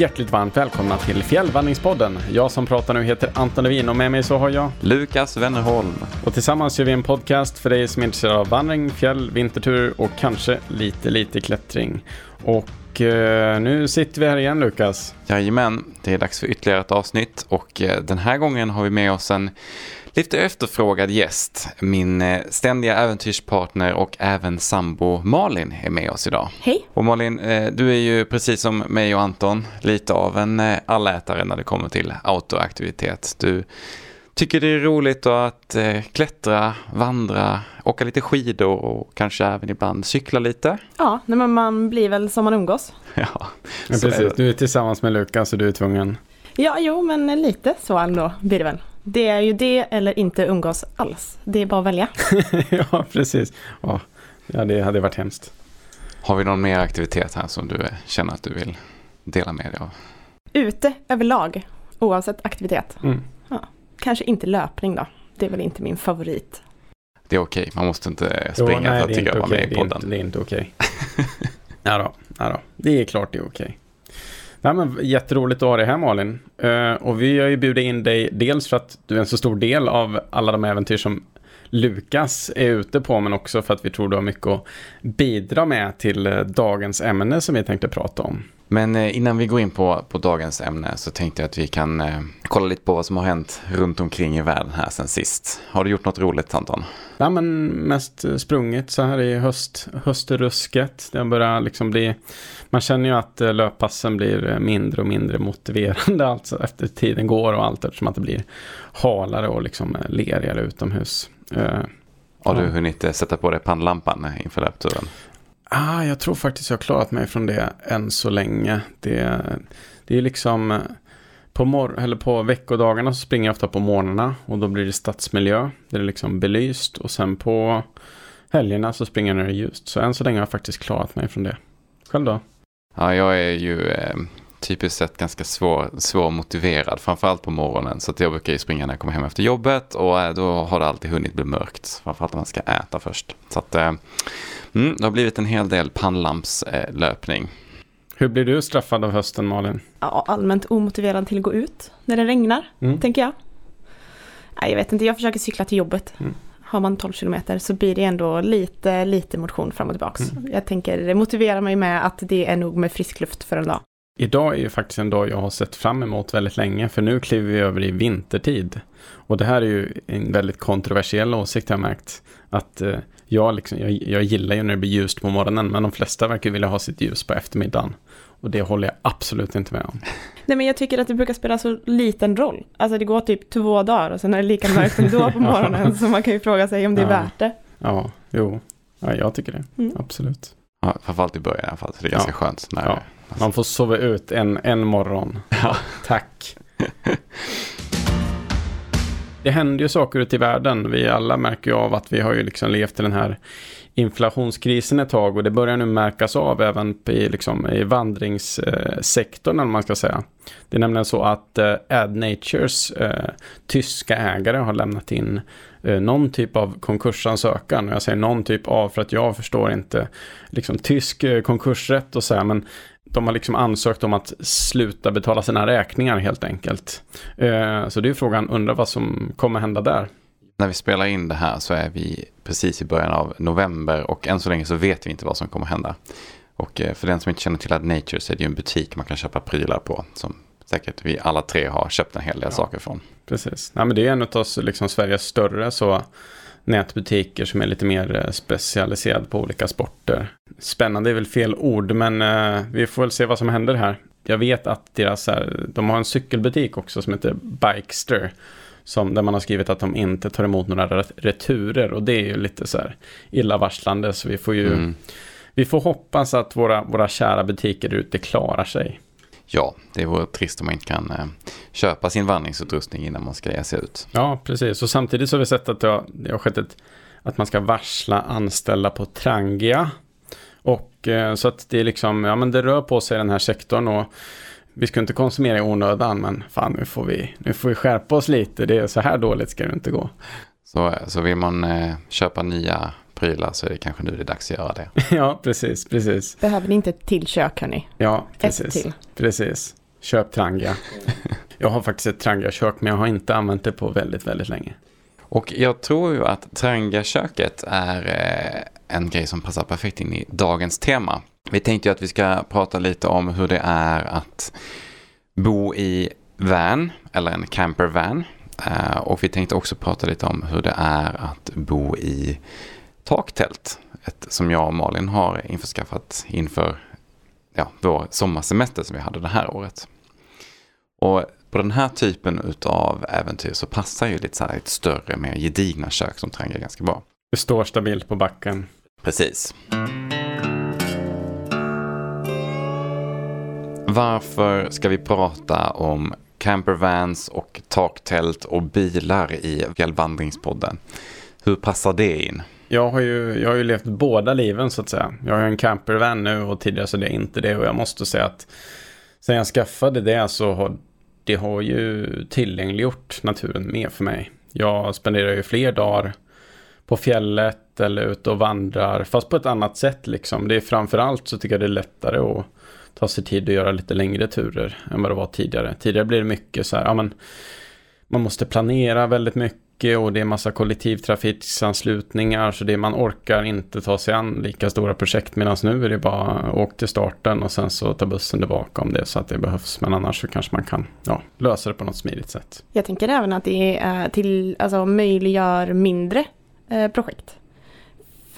hjärtligt varmt välkomna till Fjällvandringspodden. Jag som pratar nu heter Anton Levin och med mig så har jag Lukas Wennerholm. Och tillsammans gör vi en podcast för dig som är intresserad av vandring, fjäll, vintertur och kanske lite, lite klättring. Och eh, nu sitter vi här igen Lukas. Jajamän, det är dags för ytterligare ett avsnitt och eh, den här gången har vi med oss en lite efterfrågad gäst. Min eh, ständiga äventyrspartner och även sambo Malin är med oss idag. Hej. Och Malin, eh, du är ju precis som mig och Anton lite av en eh, allätare när det kommer till outdoor-aktivitet. Du tycker det är roligt att klättra, vandra, åka lite skidor och kanske även ibland cykla lite. Ja, men man blir väl som man umgås. Ja, ja precis. Du är tillsammans med Lukas och du är tvungen. Ja, jo, men lite så ändå blir det väl. Det är ju det eller inte umgås alls. Det är bara att välja. ja, precis. Ja, det hade varit hemskt. Har vi någon mer aktivitet här som du känner att du vill dela med dig av? Ute överlag, oavsett aktivitet. Mm. Ja, kanske inte löpning då. Det är väl inte min favorit. Det är okej, man måste inte springa jo, nej, för att tycka vara med i podden. Det är inte, inte okej. ja, då, ja då, det är klart det är okej. Nej, men jätteroligt att ha dig här Malin. Uh, och vi har ju bjudit in dig dels för att du är en så stor del av alla de äventyr som Lukas är ute på, men också för att vi tror du har mycket att bidra med till eh, dagens ämne som vi tänkte prata om. Men uh, innan vi går in på, på dagens ämne så tänkte jag att vi kan kolla lite på vad som har hänt runt omkring i världen här sen sist. Har du gjort något roligt Anton? Ja, men mest sprungit så här i höst, höstrusket. Det har börjat liksom bli man känner ju att eh, löppassen blir eh, mindre och mindre motiverande alltså efter tiden går och allt eftersom att det blir halare och liksom eh, lerigare utomhus. Har du hunnit sätta på dig pannlampan inför löpturen? Ah, jag tror faktiskt jag har klarat mig från det än så länge. Det, det är liksom eh, på, mor- eller på veckodagarna så springer jag ofta på morgnarna och då blir det stadsmiljö. Det liksom är liksom belyst och sen på helgerna så springer jag när det är ljust. Så än så länge har jag faktiskt klarat mig från det. Själv då? Ja, jag är ju eh, typiskt sett ganska svår, svårmotiverad, framförallt på morgonen. Så att jag brukar ju springa när jag kommer hem efter jobbet och eh, då har det alltid hunnit bli mörkt. Framförallt om man ska äta först. Så att eh, mm, det har blivit en hel del pannlampslöpning. Eh, Hur blir du straffad av hösten Malin? Ja, allmänt omotiverad till att gå ut när det regnar, mm. tänker jag. Nej, jag vet inte, jag försöker cykla till jobbet. Mm har man 12 kilometer så blir det ändå lite, lite motion fram och tillbaks. Mm. Jag tänker, det motiverar mig med att det är nog med frisk luft för en dag. Idag är ju faktiskt en dag jag har sett fram emot väldigt länge, för nu kliver vi över i vintertid. Och det här är ju en väldigt kontroversiell åsikt har jag märkt. Att eh, jag, liksom, jag, jag gillar ju när det blir ljust på morgonen, men de flesta verkar vilja ha sitt ljus på eftermiddagen. Och det håller jag absolut inte med om. Nej men jag tycker att det brukar spela så liten roll. Alltså det går typ två dagar och sen är det lika mörkt ändå på morgonen. så man kan ju fråga sig om det är ja. värt det. Ja, jo. Ja, jag tycker det. Mm. Absolut. Ja, framförallt i början i alla fall. Så det är ganska ja. skönt. När ja. Man får sova ut en, en morgon. Ja. Tack. det händer ju saker ute i världen. Vi alla märker ju av att vi har ju liksom levt i den här inflationskrisen ett tag och det börjar nu märkas av även i, liksom, i vandringssektorn, om man ska säga. Det är nämligen så att eh, AdNatures eh, tyska ägare har lämnat in eh, någon typ av konkursansökan. Och jag säger någon typ av för att jag förstår inte liksom, tysk eh, konkursrätt och så här, men de har liksom ansökt om att sluta betala sina räkningar helt enkelt. Eh, så det är frågan, undrar vad som kommer hända där. När vi spelar in det här så är vi precis i början av november och än så länge så vet vi inte vad som kommer hända. Och eh, för den som inte känner till Nature så är det ju en butik man kan köpa prylar på som säkert vi alla tre har köpt en hel del ja, saker från. Precis, Nej, men det är en av liksom Sveriges större så nätbutiker som är lite mer eh, specialiserad på olika sporter. Spännande är väl fel ord, men eh, vi får väl se vad som händer här. Jag vet att deras, här, de har en cykelbutik också som heter Bikester som, där man har skrivit att de inte tar emot några returer och det är ju lite så här illavarslande så vi får ju mm. vi får hoppas att våra, våra kära butiker ute klarar sig. Ja, det vore trist om man inte kan eh, köpa sin vandringsutrustning innan man ska ge sig ut. Ja, precis. Och samtidigt så har vi sett att det har, det har skett ett, att man ska varsla anställda på Trangia. Och eh, så att det är liksom, ja men det rör på sig i den här sektorn och vi ska inte konsumera i onödan, men fan nu får vi, nu får vi skärpa oss lite. Det är så här dåligt ska det inte gå. Så, så vill man eh, köpa nya prylar så är det kanske nu det är dags att göra det. ja, precis, precis. Behöver ni inte ett till kök hörni? Ja, precis. Till. Precis. Köp Trangia. Jag har faktiskt ett Trangia-kök men jag har inte använt det på väldigt, väldigt länge. Och jag tror ju att Trangia-köket är eh, en grej som passar perfekt in i dagens tema. Vi tänkte ju att vi ska prata lite om hur det är att bo i van eller en campervan. Uh, och vi tänkte också prata lite om hur det är att bo i taktält. Ett, som jag och Malin har införskaffat inför ja, vår sommarsemester som vi hade det här året. Och på den här typen av äventyr så passar ju lite så här ett större, mer gedigna kök som tränger ganska bra. Det står stabilt på backen. Precis. Varför ska vi prata om campervans och taktält och bilar i Fjällvandringspodden? Hur passar det in? Jag har, ju, jag har ju levt båda liven så att säga. Jag har ju en campervan nu och tidigare så det är inte det. Och jag måste säga att sen jag skaffade det så har det har ju tillgängliggjort naturen mer för mig. Jag spenderar ju fler dagar på fjället eller ute och vandrar, fast på ett annat sätt liksom. Det är framförallt så tycker jag det är lättare att ta sig tid att göra lite längre turer än vad det var tidigare. Tidigare blir det mycket så här, ja men man måste planera väldigt mycket och det är massa kollektivtrafiksanslutningar så det man orkar inte ta sig an lika stora projekt medan nu är det bara åk till starten och sen så tar bussen tillbaka om det är så att det behövs men annars så kanske man kan ja, lösa det på något smidigt sätt. Jag tänker även att det är eh, till, alltså, möjliggör mindre eh, projekt.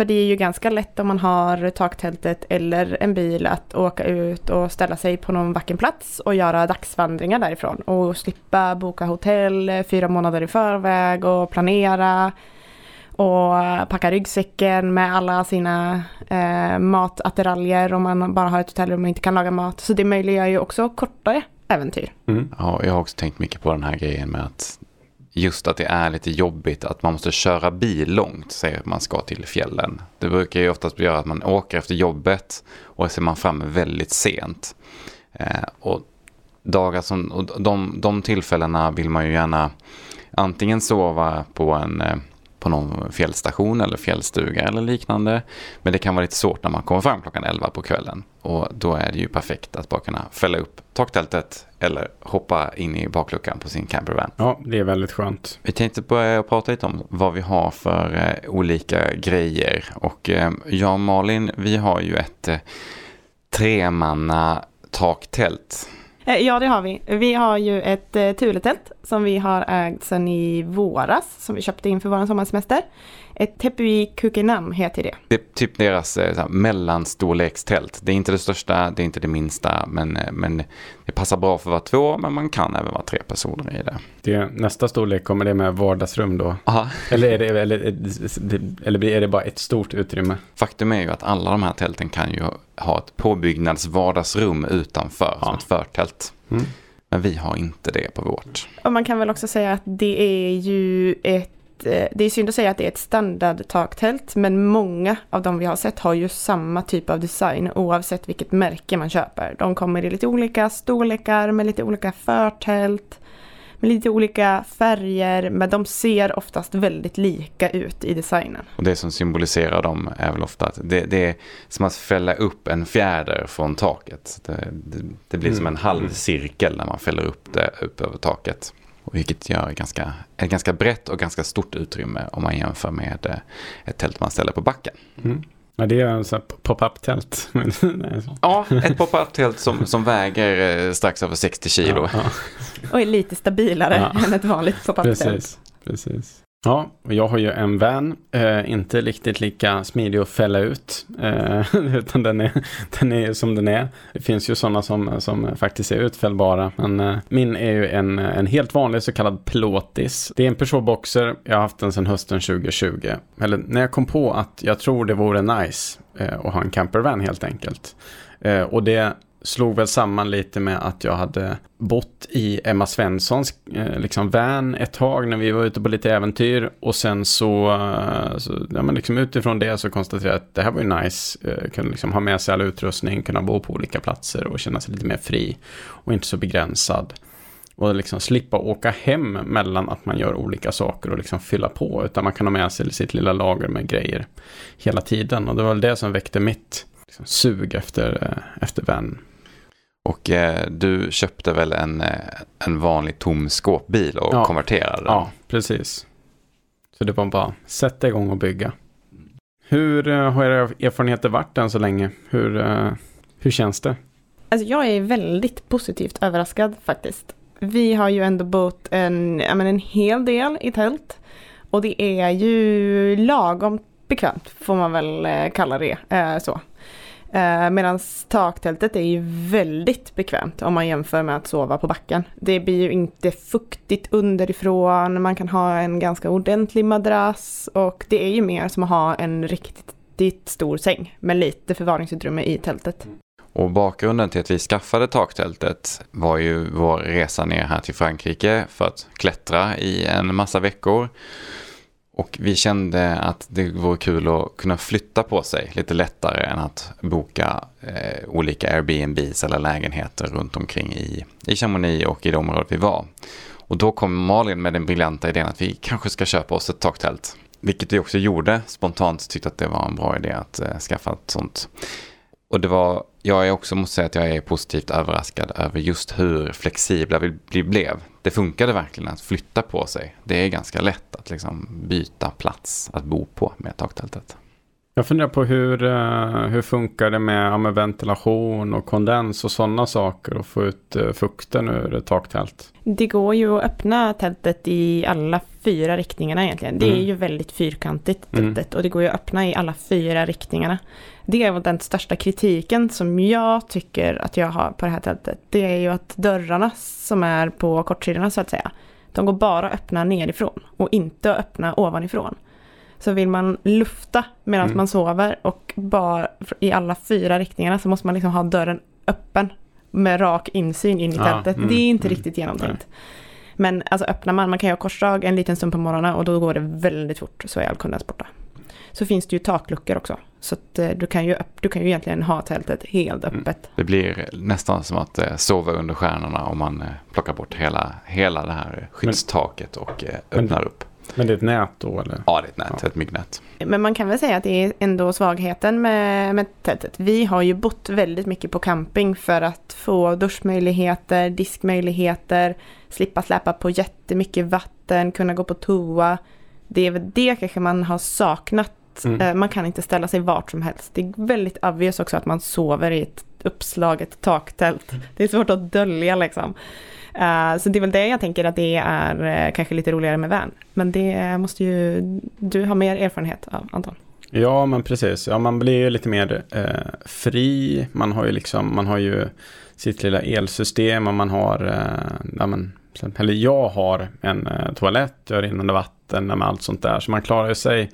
För det är ju ganska lätt om man har taktältet eller en bil att åka ut och ställa sig på någon vacker plats och göra dagsvandringar därifrån och slippa boka hotell fyra månader i förväg och planera och packa ryggsäcken med alla sina eh, matattiraljer om man bara har ett hotellrum och inte kan laga mat. Så det möjliggör ju också kortare äventyr. Mm. Ja, jag har också tänkt mycket på den här grejen med att just att det är lite jobbigt att man måste köra bil långt, säger att man ska till fjällen. Det brukar ju oftast göra att man åker efter jobbet och så är man framme väldigt sent. Eh, och dagar som, och de, de tillfällena vill man ju gärna antingen sova på en eh, på någon fjällstation eller fjällstuga eller liknande. Men det kan vara lite svårt när man kommer fram klockan 11 på kvällen. Och då är det ju perfekt att bara kunna fälla upp taktältet eller hoppa in i bakluckan på sin campervan. Ja, det är väldigt skönt. Vi tänkte börja prata lite om vad vi har för eh, olika grejer. Och eh, jag och Malin, vi har ju ett eh, tremanna taktält Eh, ja, det har vi. Vi har ju ett eh, Thuletält som vi har ägt sedan i våras, som vi köpte in för vår sommarsemester. Ett Tepui Kukenam heter det. Det är typ deras eh, mellanstorlekstält. Det är inte det största, det är inte det minsta, men, eh, men det passar bra för att vara två, men man kan även vara tre personer i det. det nästa storlek, kommer det med vardagsrum då? Aha. Eller, är det, eller, eller är det bara ett stort utrymme? Faktum är ju att alla de här tälten kan ju ha ett påbyggnadsvardagsrum utanför, ja. som ett förtält. Mm. Men vi har inte det på vårt. Och man kan väl också säga att det är ju ett Eh, det är synd att säga att det är ett standardtaktält, men många av de vi har sett har ju samma typ av design oavsett vilket märke man köper. De kommer i lite olika storlekar med lite olika förtält, med lite olika färger, men de ser oftast väldigt lika ut i designen. Och det som symboliserar dem är väl ofta att det, det är som att fälla upp en fjäder från taket. Det, det, det blir mm. som en halvcirkel när man fäller upp det upp över taket. Vilket gör ganska, ett ganska brett och ganska stort utrymme om man jämför med eh, ett tält man ställer på backen. Mm. Ja, det är en pop-up-tält. ja, ett pop-up-tält som, som väger eh, strax över 60 kilo. Ja, ja. Och är lite stabilare ja. än ett vanligt pop-up-tält. Precis, precis. Ja, och jag har ju en van, eh, inte riktigt lika smidig att fälla ut, eh, utan den är, den är som den är. Det finns ju sådana som, som faktiskt är utfällbara, men eh, min är ju en, en helt vanlig så kallad plåtis. Det är en Peugeot Boxer, jag har haft den sedan hösten 2020. Eller när jag kom på att jag tror det vore nice eh, att ha en campervan helt enkelt. Eh, och det slog väl samman lite med att jag hade bott i Emma Svenssons eh, liksom van ett tag när vi var ute på lite äventyr och sen så, eh, så ja, men liksom utifrån det så konstaterade jag att det här var ju nice, eh, kunna liksom ha med sig all utrustning, kunna bo på olika platser och känna sig lite mer fri och inte så begränsad. Och liksom slippa åka hem mellan att man gör olika saker och liksom fylla på. Utan man kan ha med sig sitt lilla lager med grejer hela tiden. Och det var väl det som väckte mitt liksom, sug efter, eh, efter van. Och eh, du köpte väl en, eh, en vanlig tom skåpbil och Ja. konverterade den? Ja, precis. Så det var bara sätta igång och bygga. Hur eh, har era erfarenheter varit än så länge? Hur, eh, hur känns det? Alltså jag är väldigt positivt överraskad faktiskt. Vi har ju ändå bott en, men en hel del i tält. Och det är ju lagom bekvämt får man väl eh, kalla det eh, så. Eh, Medan taktältet är ju väldigt bekvämt om man jämför med att sova på backen. Det blir ju inte fuktigt underifrån, man kan ha en ganska ordentlig madrass och det är ju mer som att ha en riktigt stor säng med lite förvaringsutrymme i tältet. Och bakgrunden till att vi skaffade taktältet var ju vår resa ner här till Frankrike för att klättra i en massa veckor. Och vi kände att det vore kul att kunna flytta på sig lite lättare än att boka eh, olika Airbnbs eller lägenheter runt omkring i, i Chamonix och i det området vi var. Och då kom Malin med den briljanta idén att vi kanske ska köpa oss ett taktält. Vilket vi också gjorde, spontant tyckte att det var en bra idé att eh, skaffa ett sånt. Och det var, jag är också, måste säga att jag är positivt överraskad över just hur flexibla vi, vi blev. Det funkade verkligen att flytta på sig. Det är ganska lätt att liksom byta plats att bo på med taktältet. Jag funderar på hur, eh, hur funkar det med, ja, med ventilation och kondens och sådana saker och få ut eh, fukten ur ett taktält. Det går ju att öppna tältet i alla fyra riktningarna egentligen. Det är Mm. ju väldigt fyrkantigt Mm. tältet och det går ju att öppna i alla fyra riktningarna. Det är den största kritiken som jag tycker att jag har på det här tältet. Det är ju att dörrarna som är på kortsidorna så att säga, de går bara att öppna nerifrån och inte att öppna ovanifrån. Så vill man lufta medan Mm. man sover och bara i alla fyra riktningarna så måste man liksom ha dörren öppen med rak insyn in i Ja, tältet. mm, det är inte mm, riktigt genomtänkt. Men alltså öppnar man, man kan ha korsdrag en liten stund på morgonen och då går det väldigt fort så är all kondens borta. Så finns det ju takluckor också. Så att eh, du kan ju, öpp- du kan ju egentligen ha tältet helt Mm. öppet. Det blir nästan som att eh, sova under stjärnorna om man eh, plockar bort hela, hela det här skyddstaket och eh, Men- öppnar upp. Men det är ett nät då eller? Ja, det är ett nät, Ja. ett myggnät. Men man kan väl säga att det är ändå svagheten med, med tältet. Vi har ju bott väldigt mycket på camping för att få duschmöjligheter, diskmöjligheter, slippa släpa på jättemycket vatten, kunna gå på toa. Det är väl det kanske man har saknat. Mm. Eh, Man kan inte ställa sig vart som helst. Det är väldigt obvious också att man sover i ett uppslaget taktält. Det är svårt att dölja liksom. Eh, så det är väl det jag tänker att det är eh, kanske lite roligare med van. Men det måste ju du ha mer erfarenhet av, Anton. Ja, men precis. Ja, man blir ju lite mer eh, fri. Man har ju liksom, man har ju sitt lilla elsystem och man har, eh, ja, men, eller jag har en eh, toalett, jag har rinnande vatten och allt sånt där. Så man klarar ju sig,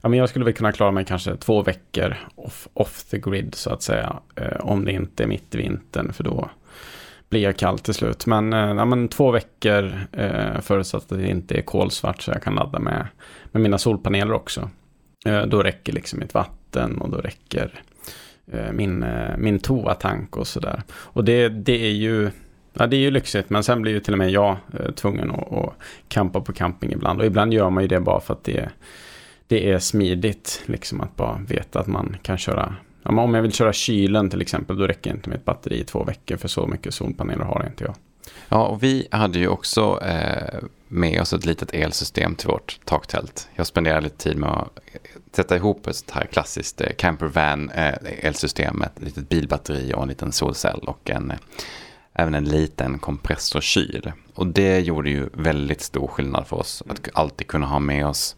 ja men jag skulle väl kunna klara mig kanske två veckor off, off the grid så att säga. Eh, om det inte är mitt i vintern för då blir jag kall till slut. Men, eh, ja, men två veckor eh, förutsatt att det inte är kolsvart så jag kan ladda med, med mina solpaneler också. Eh, Då räcker liksom mitt vatten och då räcker eh, min, eh, min toatank och sådär. Och det, det är ju Ja, det är ju lyxigt, men sen blir ju till och med jag eh, tvungen att, att campa på camping ibland. Och ibland gör man ju det bara för att det, det är smidigt, liksom att bara veta att man kan köra. Ja, men om jag vill köra kylen till exempel, då räcker inte mitt batteri i två veckor, för så mycket solpaneler har inte jag. Ja, och vi hade ju också eh, med oss ett litet elsystem till vårt taktält. Jag spenderade lite tid med att eh, sätta ihop ett sånt här klassiskt eh, campervan eh, elsystem med ett litet bilbatteri och en liten solcell och en, eh, även en liten kompressorkyl. Och det gjorde ju väldigt stor skillnad för oss att alltid kunna ha med oss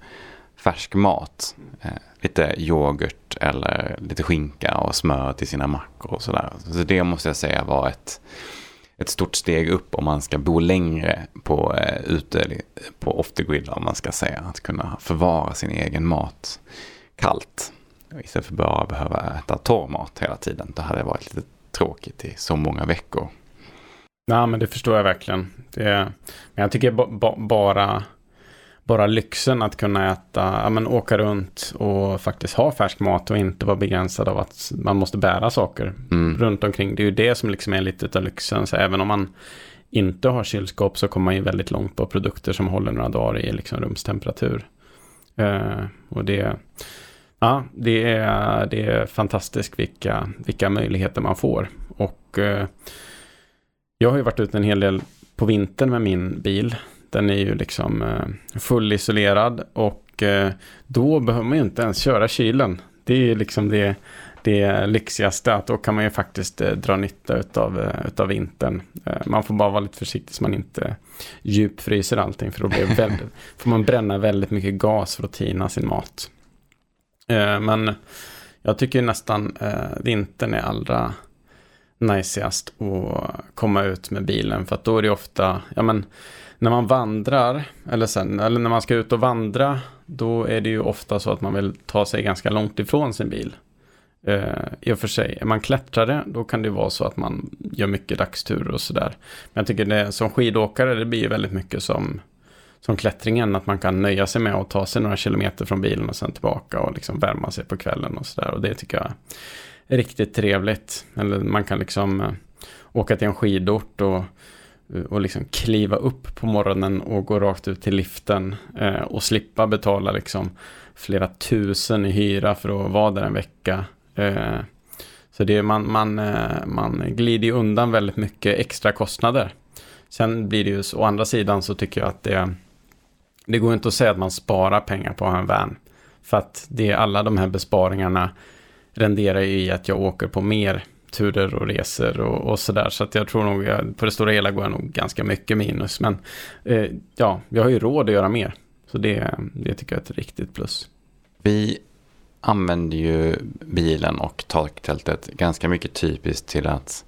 färsk mat. Eh, Lite yoghurt eller lite skinka och smör till sina mackor och sådär. Så det måste jag säga var ett ett stort steg upp om man ska bo längre på eh, ute på off the grid om man ska säga. Att kunna förvara sin egen mat kallt. Istället för bara behöva äta torr mat hela tiden. Det hade varit lite tråkigt i så många veckor. Nej, men det förstår jag verkligen. Det, men jag tycker ba, ba, bara, bara lyxen att kunna äta, ja, men åka runt och faktiskt ha färsk mat och inte vara begränsad av att man måste bära saker Mm. runt omkring. Det är ju det som liksom är lite av lyxen. Så även om man inte har kylskåp så kommer man ju väldigt långt på produkter som håller några dagar i liksom rumstemperatur. Eh, och det, Ja, det är, det är fantastiskt vilka, vilka möjligheter man får. Och eh, jag har ju varit ute en hel del på vintern med min bil. Den är ju liksom eh, fullisolerad och eh, då behöver man ju inte ens köra kylen. Det är ju liksom det, det lyxigaste att då kan man ju faktiskt eh, dra nytta utav, utav vintern. Man får bara vara lite försiktig så man inte djupfryser allting för då blir väldigt, får man bränna väldigt mycket gas för att tina sin mat. Men jag tycker nästan vintern är allra najsigast att komma ut med bilen för att då är det ofta, ja men när man vandrar eller, sen, eller när man ska ut och vandra då är det ju ofta så att man vill ta sig ganska långt ifrån sin bil. Uh, I och för sig, är man klättrare då kan det vara så att man gör mycket dagsturer och sådär. Men jag tycker det som skidåkare det blir ju väldigt mycket som som klättringen, att man kan nöja sig med att ta sig några kilometer från bilen och sen tillbaka och liksom värma sig på kvällen och sådär. Och det tycker jag är riktigt trevligt. Eller man kan liksom eh, åka till en skidort och, och liksom kliva upp på morgonen och gå rakt ut till liften eh, och slippa betala liksom flera tusen i hyra för att vara där en vecka. Eh, så det är, man, man, eh, man glider undan väldigt mycket extra kostnader. Sen blir det ju, å andra sidan så tycker jag att det det går inte att säga att man sparar pengar på att ha en van. För att det är alla de här besparingarna renderar ju i att jag åker på mer turer och resor och, och sådär. Så att jag tror nog, jag, på det stora hela går jag nog ganska mycket minus. Men eh, ja, jag har ju råd att göra mer. Så det, det tycker jag är ett riktigt plus. Vi använder ju bilen och taktältet ganska mycket typiskt till att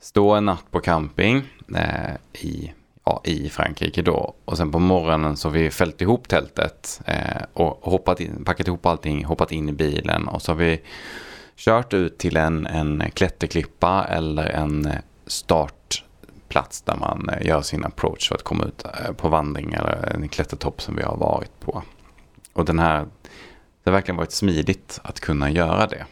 stå en natt på camping eh, i ja, i Frankrike då. Och sen på morgonen så har vi fällt ihop tältet eh, och hoppat in, packat ihop allting, hoppat in i bilen och så har vi kört ut till en, en klätterklippa eller en eh, startplats där man eh, gör sin approach för att komma ut eh, på vandring eller en klättertopp som vi har varit på. Och den här, det har verkligen varit smidigt att kunna göra det.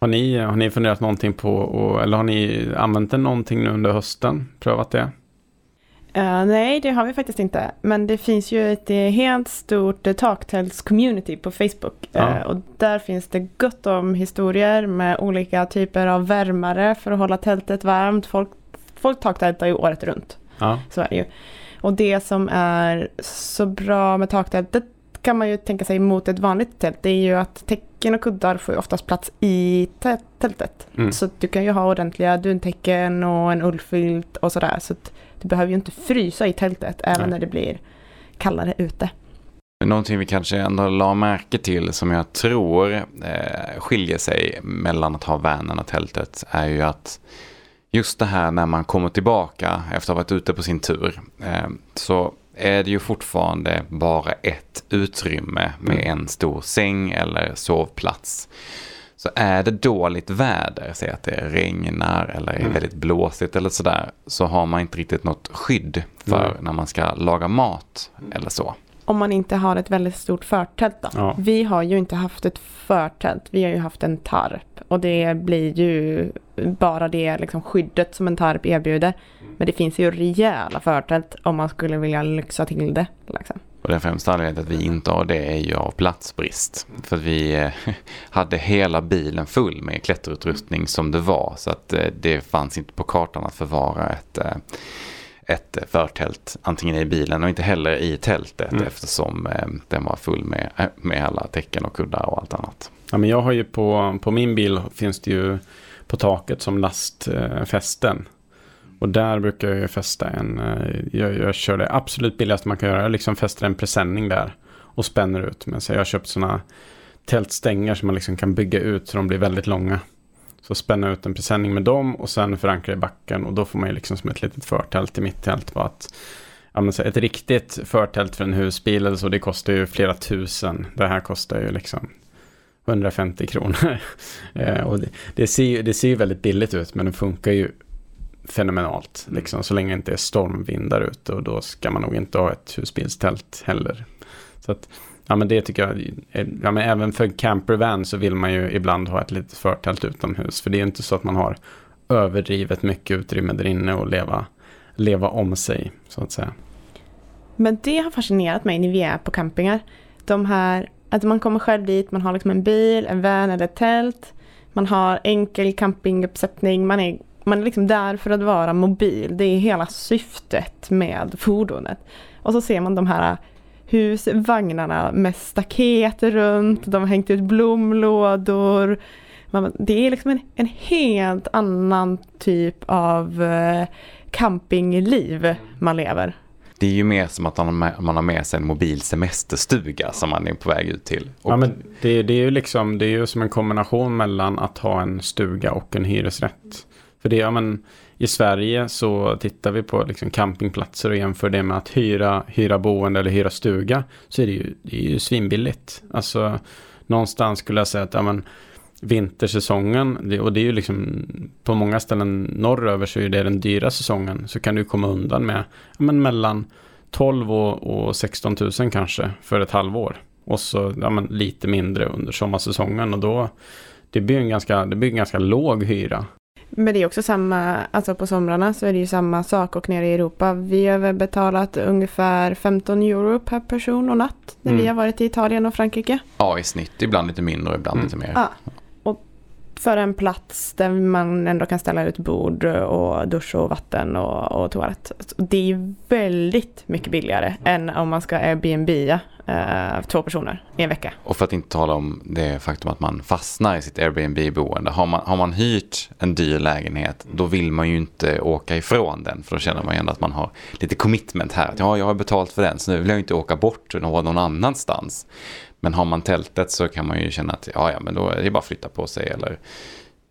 Har ni, har ni funderat någonting på, eller har ni använt den någonting nu under hösten? Prövat det? Uh, nej, det har vi faktiskt inte. Men det finns ju ett helt stort uh, taktält-community på Facebook. Ja. Uh, och där finns det gott om historier med olika typer av värmare för att hålla tältet varmt. Folk, folk taktältar ju året runt. Ja. Så är det ju. Och det som är så bra med taktältet kan man ju tänka sig mot ett vanligt tält. Det är ju att täcken och kuddar får ju oftast plats i tältet. Mm. Så du kan ju ha ordentliga duntäcken och en ullfilt och sådär. Så du behöver ju inte frysa i tältet även Nej. när det blir kallare ute. Någonting vi kanske ändå la märke till som jag tror eh, skiljer sig mellan att ha vanen och tältet är ju att just det här när man kommer tillbaka efter att ha varit ute på sin tur eh, så är det ju fortfarande bara ett utrymme med mm. en stor säng eller sovplats. Så är det dåligt väder, säg att det regnar eller är mm. väldigt blåsigt eller sådär, så har man inte riktigt något skydd för mm. när man ska laga mat eller så. Om man inte har ett väldigt stort förtält då. Ja. Vi har ju inte haft ett förtält, vi har ju haft en tarp. Och det blir ju bara det liksom skyddet som en tarp erbjuder. Men det finns ju rejäla förtält om man skulle vilja lyxa till det. Liksom. Och den främsta anledningen till att vi inte har det är ju av platsbrist. För att vi eh, hade hela bilen full med klätterutrustning som det var. Så att eh, det fanns inte på kartan att förvara ett, eh, ett förtält antingen i bilen och inte heller i tältet mm. eftersom den var full med, med alla täcken och kuddar och allt annat. Ja, men jag har ju på, på min bil finns det ju på taket som lastfästen. Och där brukar jag fästa en, eh, jag, jag kör det absolut billigaste man kan göra, jag liksom fäster en presenning där och spänner ut. Men så jag har köpt sådana tältstänger som man liksom kan bygga ut så de blir väldigt långa. Så spänna ut en presenning med dem och sen förankra i backen och då får man ju liksom som ett litet förtält i mitt tält. Bara att, ja, men så ett riktigt förtält för en husbil eller så, det kostar ju flera tusen. Det här kostar ju liksom 150 kronor. Eh, och det, det, ser, det ser ju väldigt billigt ut men det funkar ju fenomenalt. Mm. Liksom, så länge det inte är stormvindar ute och då ska man nog inte ha ett husbilstält heller. Så att, ja men det tycker jag, ja men även för campervan så vill man ju ibland ha ett litet förtält utomhus. För det är inte så att man har överdrivet mycket utrymme där inne och leva, leva om sig så att säga. Men det har fascinerat mig när vi är på campingar. De här Att man kommer själv dit, man har liksom en bil, en van eller ett tält. Man har enkel campinguppsättning, man är, man är liksom där för att vara mobil. Det är hela syftet med fordonet. Och så ser man de här husvagnarna med staket runt, de har hängt ut blomlådor. Det är liksom en, en helt annan typ av eh, campingliv man lever. Det är ju mer som att man har med, man har med sig en mobil semesterstuga som man är på väg ut till. Och... Ja, men det, det, är ju liksom, det är ju som en kombination mellan att ha en stuga och en hyresrätt. För det, ja, men, i Sverige så tittar vi på liksom campingplatser och jämför det med att hyra, hyra boende eller hyra stuga. Så är det ju, det är ju svinbilligt. Alltså någonstans skulle jag säga att ja, men, vintersäsongen, och det är ju liksom på många ställen norröver så är det den dyra säsongen, så kan du komma undan med ja, men mellan 12 och, och 16 000 kanske för ett halvår. Och så ja, men lite mindre under sommarsäsongen och då det blir en ganska, det blir en ganska låg hyra. Men det är också samma, alltså på somrarna så är det ju samma sak och nere i Europa. Vi har väl betalat ungefär 15 euro per person och natt när mm. vi har varit i Italien och Frankrike. Ja, i snitt. Ibland lite mindre och ibland mm. lite mer. Ja för en plats där man ändå kan ställa ut bord och dusch och vatten och, och toalett. Det är väldigt mycket billigare än om man ska Airbnb eh, två personer i en vecka. Och för att inte tala om det faktum att man fastnar i sitt Airbnb-boende. Har man, har man hyrt en dyr lägenhet då vill man ju inte åka ifrån den. För då känner man ju ändå att man har lite commitment här. Ja, jag har betalt för den så nu vill jag inte åka bort någon annanstans. Men har man tältet så kan man ju känna att ja, ja, men då är det bara att flytta på sig eller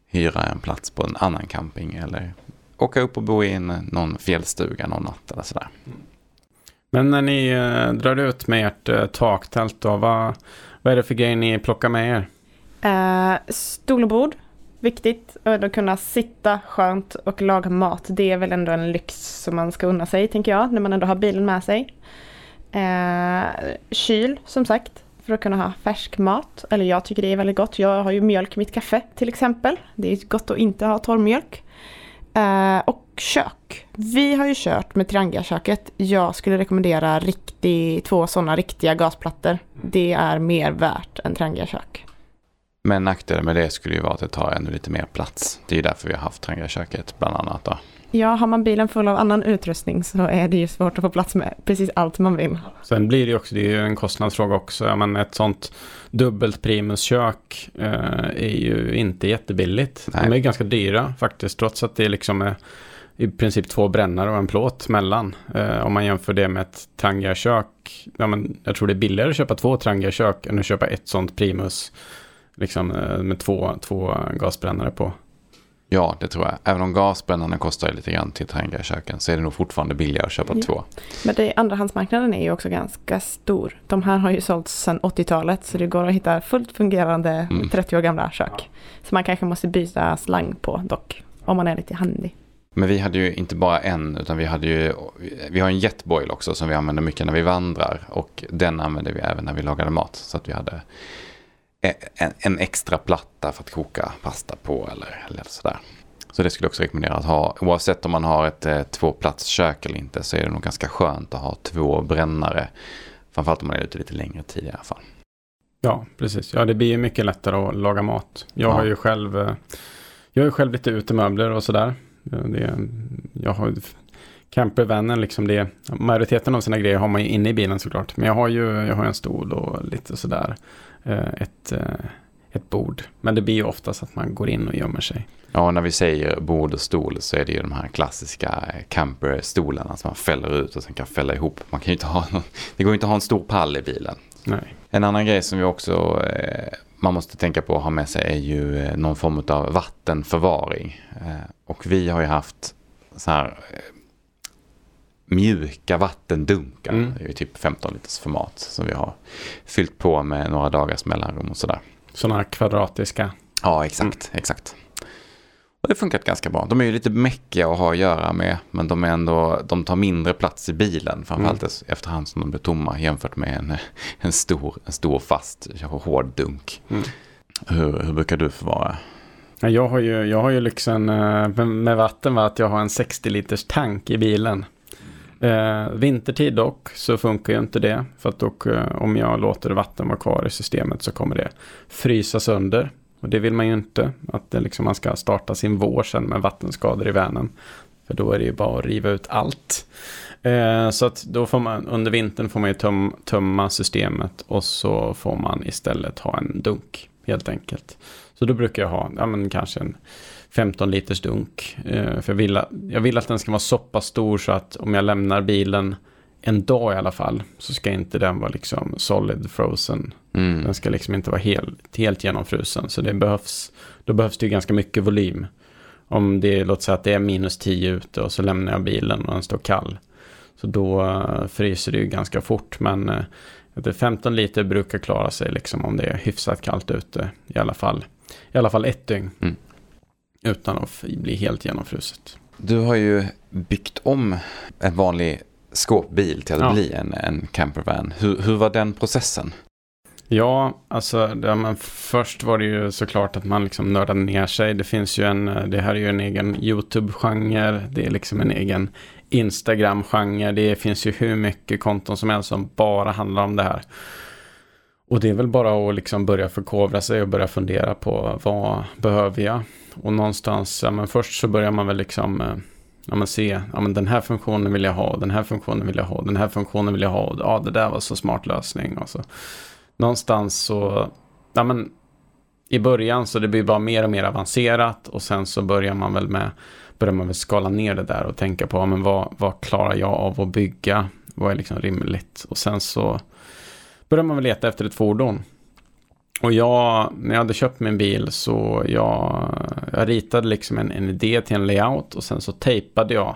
hyra en plats på en annan camping eller åka upp och bo i en, någon fjällstuga någon natt eller sådär. Men när ni eh, drar ut med ert eh, taktält då, vad, vad är det för grejer ni plockar med er? Eh, stol och bord, viktigt. Att kunna sitta skönt och laga mat. Det är väl ändå en lyx som man ska unna sig, tänker jag, när man ändå har bilen med sig. Eh, kyl, som sagt för att kunna ha färsk mat. Eller jag tycker det är väldigt gott. Jag har ju mjölk i mitt kaffe till exempel. Det är gott att inte ha torrmjölk. Eh, och kök. Vi har ju kört med Triangaköket. Jag skulle rekommendera riktig, två sådana riktiga gasplattor. Det är mer värt än Triangakök. Men nackdelen med det skulle ju vara att det tar ännu lite mer plats. Det är ju därför vi har haft Triangaköket bland annat. Då. Ja, har man bilen full av annan utrustning så är det ju svårt att få plats med precis allt man vill. Sen blir det ju också, det är ju en kostnadsfråga också. Ja, men ett sånt dubbelt primuskök eh, är ju inte jättebilligt. Nej. De är ganska dyra faktiskt, trots att det liksom är i princip två brännare och en plåt mellan. Eh, om man jämför det med ett Trangia-kök. Ja, men jag tror det är billigare att köpa två Trangia-kök än att köpa ett sånt primus. Liksom eh, med två, två gasbrännare på. Ja, det tror jag. Även om gasbrännarna kostar lite grann till köken så är det nog fortfarande billigare att köpa ja. två. Men det, andrahandsmarknaden är ju också ganska stor. De här har ju sålts sedan 80-talet så det går att hitta fullt fungerande mm. 30 år gamla kök. Så man kanske måste byta slang på dock, om man är lite handy. Men vi hade ju inte bara en, utan vi hade ju, vi har en jetboil också som vi använder mycket när vi vandrar. Och den använder vi även när vi lagade mat. Så att vi hade en, en extra platta för att koka pasta på eller, eller sådär. Så det skulle jag också rekommendera att ha. Oavsett om man har ett eh, tvåplatskök eller inte så är det nog ganska skönt att ha två brännare. Framförallt om man är ute lite längre tid i alla fall. Ja, precis. Ja, det blir ju mycket lättare att laga mat. Jag ja. har ju själv, eh, jag har ju själv lite utemöbler och sådär. Det, jag har campervanen, liksom det, majoriteten av sina grejer har man ju inne i bilen såklart. Men jag har ju jag har en stol och lite sådär. Eh, ett, eh, ett bord. Men det blir ju oftast att man går in och gömmer sig. Ja, när vi säger bord och stol så är det ju de här klassiska camperstolarna som man fäller ut och sen kan fälla ihop. Man kan inte ha någon, det går ju inte att ha en stor pall i bilen. Nej. En annan grej som vi också eh, man måste tänka på att ha med sig är ju någon form av vattenförvaring. Och vi har ju haft så här mjuka vattendunkar. Mm. Det är ju typ 15 liters format som vi har fyllt på med några dagars mellanrum och sådär. Sådana kvadratiska. Ja, exakt, mm. exakt. Och det har funkat ganska bra. De är ju lite mäckiga att ha att göra med, men de, är ändå, de tar mindre plats i bilen, framförallt mm. efterhand som de blir tomma jämfört med en, en, stor, en stor fast hård dunk. Mm. Hur, hur brukar du förvara? Jag har ju, jag har ju lyxen eh, med vatten, va, att jag har en 60 liters tank i bilen. Eh, vintertid dock så funkar ju inte det. För att dock, eh, om jag låter vatten vara kvar i systemet så kommer det frysa sönder. Och det vill man ju inte. Att det liksom, man ska starta sin vår sen med vattenskador i Vänern. För då är det ju bara att riva ut allt. Eh, så att då får man under vintern får man ju töm, tömma systemet och så får man istället ha en dunk helt enkelt. Så då brukar jag ha, ja men kanske en 15 liters dunk. Eh, för jag vill, jag vill att den ska vara så pass stor så att om jag lämnar bilen en dag i alla fall så ska inte den vara liksom solid frozen. Mm. Den ska liksom inte vara helt, helt genomfrusen. Så det behövs, då behövs det ju ganska mycket volym. Om det, låt säga att det är minus 10 ute och så lämnar jag bilen och den står kall. Så då uh, fryser det ju ganska fort. Men uh, 15 liter brukar klara sig liksom om det är hyfsat kallt ute. I alla fall, i alla fall ett dygn. Mm. Utan att bli helt genomfruset. Du har ju byggt om en vanlig skåpbil till att ja. bli en, en campervan. Hur, hur var den processen? Ja, alltså det, men först var det ju såklart att man liksom nördade ner sig. Det finns ju en, det här är ju en egen YouTube-genre. Det är liksom en egen Instagram-genre. Det finns ju hur mycket konton som helst som bara handlar om det här. Och det är väl bara att liksom börja förkovra sig och börja fundera på vad behöver jag? Och någonstans, ja men först så börjar man väl liksom eh, ja, men se, ja men den här funktionen vill jag ha, den här funktionen vill jag ha, den här funktionen vill jag ha, ja det där var så smart lösning. Och så. Någonstans så, ja men i början så det blir bara mer och mer avancerat och sen så börjar man väl med, börjar man väl skala ner det där och tänka på, ja, men vad, vad klarar jag av att bygga? Vad är liksom rimligt? Och sen så Började man väl leta efter ett fordon. Och jag, när jag hade köpt min bil så jag, jag ritade liksom en, en idé till en layout och sen så tejpade jag.